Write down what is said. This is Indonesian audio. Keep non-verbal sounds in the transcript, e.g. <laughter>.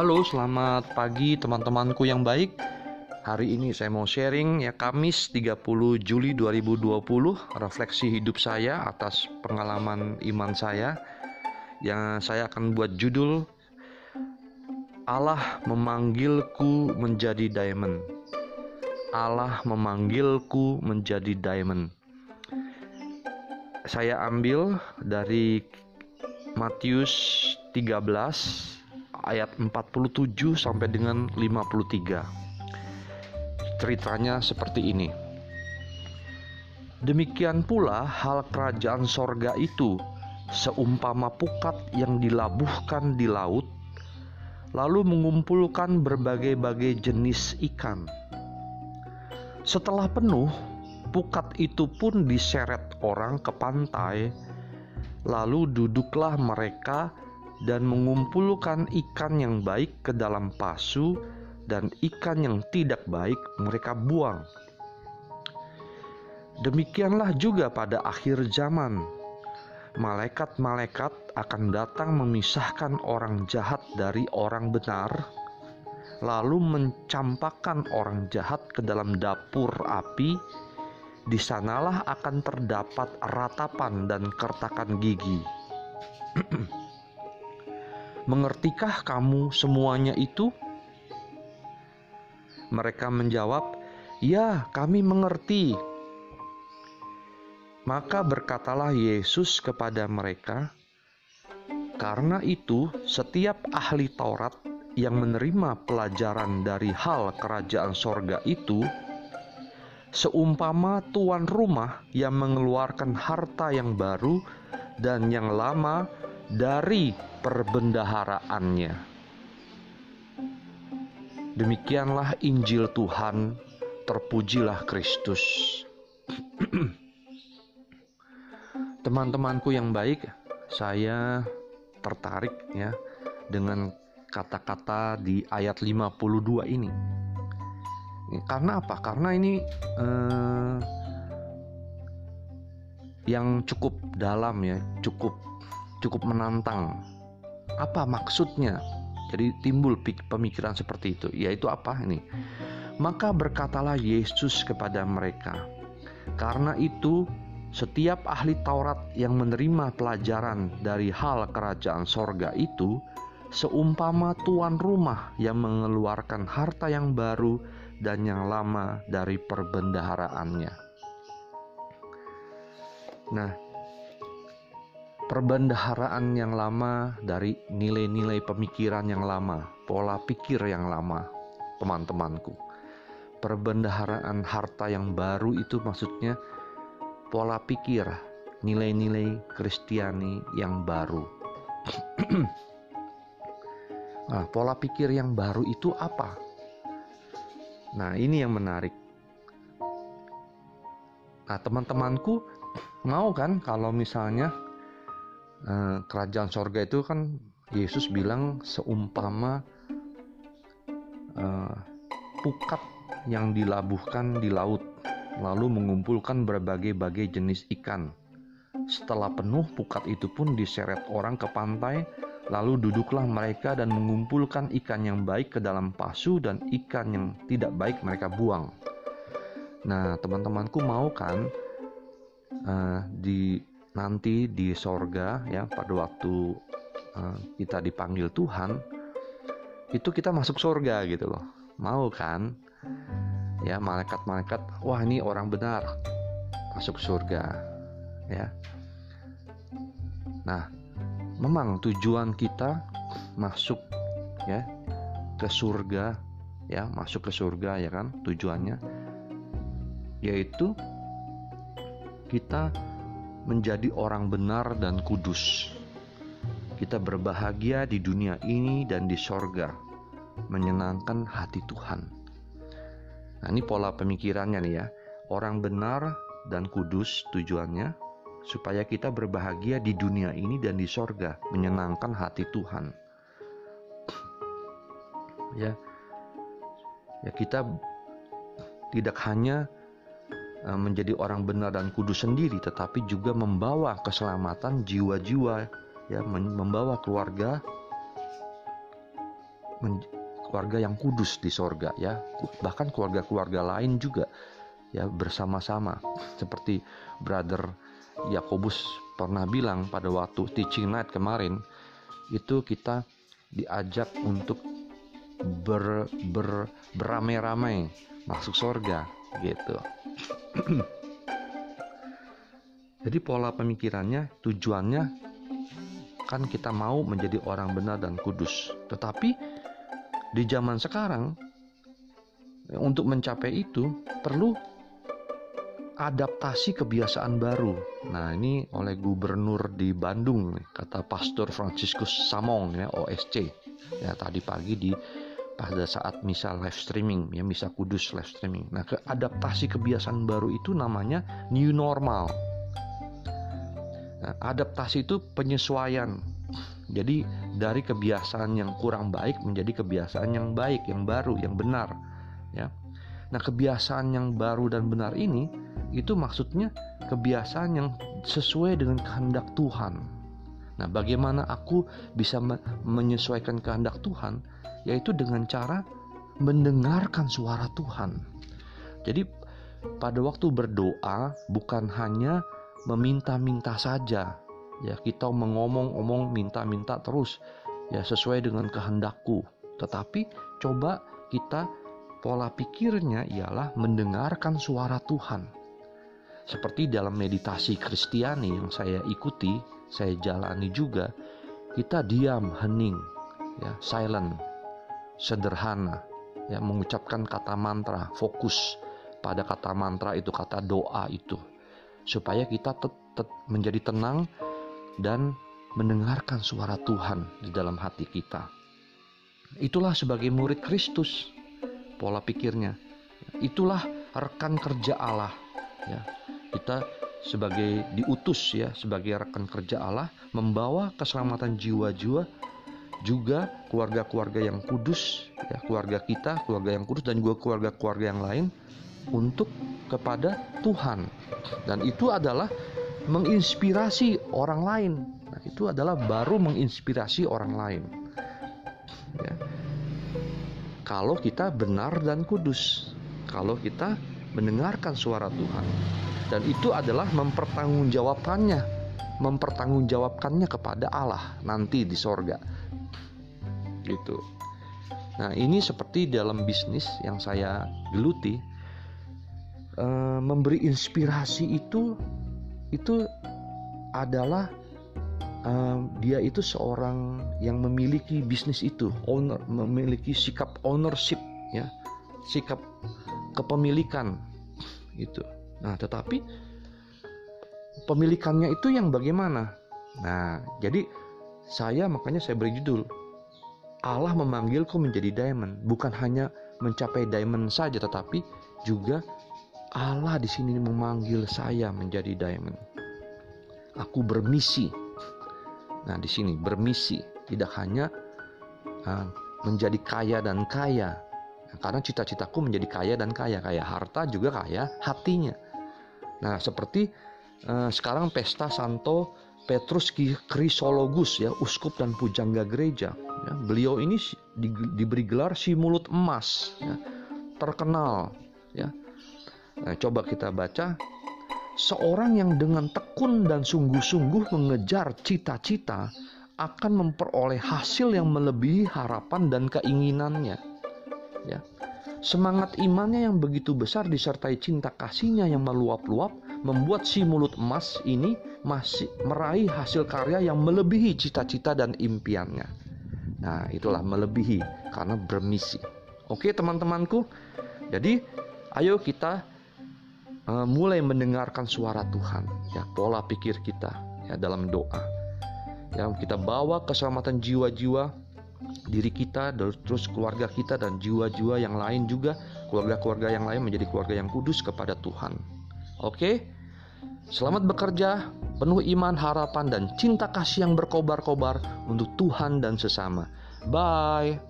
Halo, selamat pagi teman-temanku yang baik. Hari ini saya mau sharing ya Kamis 30 Juli 2020 refleksi hidup saya atas pengalaman iman saya yang saya akan buat judul Allah memanggilku menjadi diamond. Allah memanggilku menjadi diamond. Saya ambil dari Matius 13 ayat 47 sampai dengan 53 ceritanya seperti ini. Demikian pula hal kerajaan sorga itu seumpama pukat yang dilabuhkan di laut, lalu mengumpulkan berbagai-bagai jenis ikan. Setelah penuh, pukat itu pun diseret orang ke pantai, lalu duduklah mereka dan mengumpulkan ikan yang baik ke dalam pasu dan ikan yang tidak baik mereka buang. Demikianlah juga pada akhir zaman. Malaikat-malaikat akan datang memisahkan orang jahat dari orang benar, lalu mencampakkan orang jahat ke dalam dapur api. Di sanalah akan terdapat ratapan dan kertakan gigi. <clears throat> Mengertikah kamu semuanya itu? Mereka menjawab, "Ya, kami mengerti." Maka berkatalah Yesus kepada mereka, "Karena itu, setiap ahli Taurat yang menerima pelajaran dari hal kerajaan sorga itu, seumpama tuan rumah yang mengeluarkan harta yang baru dan yang lama dari perbendaharaannya." Demikianlah Injil Tuhan, terpujilah Kristus. <clears throat> Teman-temanku yang baik, saya tertarik ya dengan kata-kata di ayat 52 ini. Karena apa? Karena ini eh, yang cukup dalam ya, cukup cukup menantang. Apa maksudnya? Jadi timbul pemikiran seperti itu, yaitu apa ini? Maka berkatalah Yesus kepada mereka, "Karena itu, setiap ahli Taurat yang menerima pelajaran dari hal kerajaan sorga itu, seumpama tuan rumah yang mengeluarkan harta yang baru dan yang lama dari perbendaharaannya." Nah, perbendaharaan yang lama dari nilai-nilai pemikiran yang lama, pola pikir yang lama, teman-temanku. Perbendaharaan harta yang baru itu maksudnya pola pikir, nilai-nilai Kristiani yang baru. <clears throat> nah, pola pikir yang baru itu apa? Nah, ini yang menarik. Nah, teman-temanku mau kan kalau misalnya kerajaan sorga itu kan Yesus bilang seumpama uh, pukat yang dilabuhkan di laut lalu mengumpulkan berbagai-bagai jenis ikan. Setelah penuh pukat itu pun diseret orang ke pantai lalu duduklah mereka dan mengumpulkan ikan yang baik ke dalam pasu dan ikan yang tidak baik mereka buang. Nah, teman-temanku mau kan uh, di nanti di sorga ya pada waktu uh, kita dipanggil Tuhan itu kita masuk sorga gitu loh. Mau kan? Ya malaikat-malaikat wah ini orang benar masuk surga ya. Nah memang tujuan kita masuk ya ke surga ya masuk ke surga ya kan tujuannya yaitu kita menjadi orang benar dan kudus. Kita berbahagia di dunia ini dan di sorga, menyenangkan hati Tuhan. Nah, ini pola pemikirannya nih ya. Orang benar dan kudus tujuannya supaya kita berbahagia di dunia ini dan di sorga, menyenangkan hati Tuhan. Ya, ya kita tidak hanya menjadi orang benar dan kudus sendiri tetapi juga membawa keselamatan jiwa-jiwa ya membawa keluarga keluarga yang kudus di sorga ya. Bahkan keluarga-keluarga lain juga ya bersama-sama. Seperti brother Yakobus pernah bilang pada waktu teaching night kemarin itu kita diajak untuk ber, ber beramai-ramai masuk sorga gitu <clears throat> jadi pola pemikirannya tujuannya kan kita mau menjadi orang benar dan kudus tetapi di zaman sekarang untuk mencapai itu perlu adaptasi kebiasaan baru. Nah, ini oleh gubernur di Bandung kata Pastor Franciscus Samong ya OSC. Ya tadi pagi di pada saat misal live streaming ya misa kudus live streaming. Nah, ke adaptasi kebiasaan baru itu namanya new normal. Nah, adaptasi itu penyesuaian jadi dari kebiasaan yang kurang baik menjadi kebiasaan yang baik, yang baru, yang benar, ya. Nah, kebiasaan yang baru dan benar ini itu maksudnya kebiasaan yang sesuai dengan kehendak Tuhan. Nah, bagaimana aku bisa menyesuaikan kehendak Tuhan? Yaitu dengan cara mendengarkan suara Tuhan. Jadi pada waktu berdoa bukan hanya meminta-minta saja, ya kita mengomong-omong minta-minta terus ya sesuai dengan kehendakku tetapi coba kita pola pikirnya ialah mendengarkan suara Tuhan seperti dalam meditasi Kristiani yang saya ikuti saya jalani juga kita diam hening ya silent sederhana ya mengucapkan kata mantra fokus pada kata mantra itu kata doa itu supaya kita tetap menjadi tenang dan mendengarkan suara Tuhan di dalam hati kita. Itulah sebagai murid Kristus pola pikirnya. Itulah rekan kerja Allah ya. Kita sebagai diutus ya sebagai rekan kerja Allah membawa keselamatan jiwa-jiwa juga keluarga-keluarga yang kudus ya keluarga kita keluarga yang kudus dan juga keluarga-keluarga yang lain untuk kepada Tuhan dan itu adalah menginspirasi orang lain. Nah, itu adalah baru menginspirasi orang lain. Ya. Kalau kita benar dan kudus, kalau kita mendengarkan suara Tuhan, dan itu adalah mempertanggungjawabkannya, mempertanggungjawabkannya kepada Allah nanti di sorga. Gitu. Nah, ini seperti dalam bisnis yang saya geluti, eh, memberi inspirasi itu itu adalah uh, dia itu seorang yang memiliki bisnis itu, owner, memiliki sikap ownership, ya, sikap kepemilikan itu. Nah, tetapi pemilikannya itu yang bagaimana? Nah, jadi saya makanya saya beri judul Allah memanggilku menjadi diamond, bukan hanya mencapai diamond saja, tetapi juga Allah di sini memanggil saya menjadi diamond. Aku bermisi. Nah, di sini bermisi tidak hanya uh, menjadi kaya dan kaya. Nah, karena cita-citaku menjadi kaya dan kaya, kaya harta juga kaya hatinya. Nah, seperti uh, sekarang pesta Santo Petrus Krisologus ya, uskup dan pujangga gereja. Ya, beliau ini di, diberi gelar si mulut emas, ya, terkenal ya Nah, coba kita baca seorang yang dengan tekun dan sungguh-sungguh mengejar cita-cita akan memperoleh hasil yang melebihi harapan dan keinginannya. Ya. Semangat imannya yang begitu besar disertai cinta kasihnya yang meluap-luap membuat si mulut emas ini masih meraih hasil karya yang melebihi cita-cita dan impiannya. Nah, itulah melebihi karena bermisi. Oke, teman-temanku. Jadi, ayo kita uh, mulai mendengarkan suara Tuhan ya pola pikir kita ya dalam doa ya kita bawa keselamatan jiwa-jiwa diri kita terus keluarga kita dan jiwa-jiwa yang lain juga keluarga-keluarga yang lain menjadi keluarga yang kudus kepada Tuhan. Oke? Selamat bekerja penuh iman harapan dan cinta kasih yang berkobar-kobar untuk Tuhan dan sesama. Bye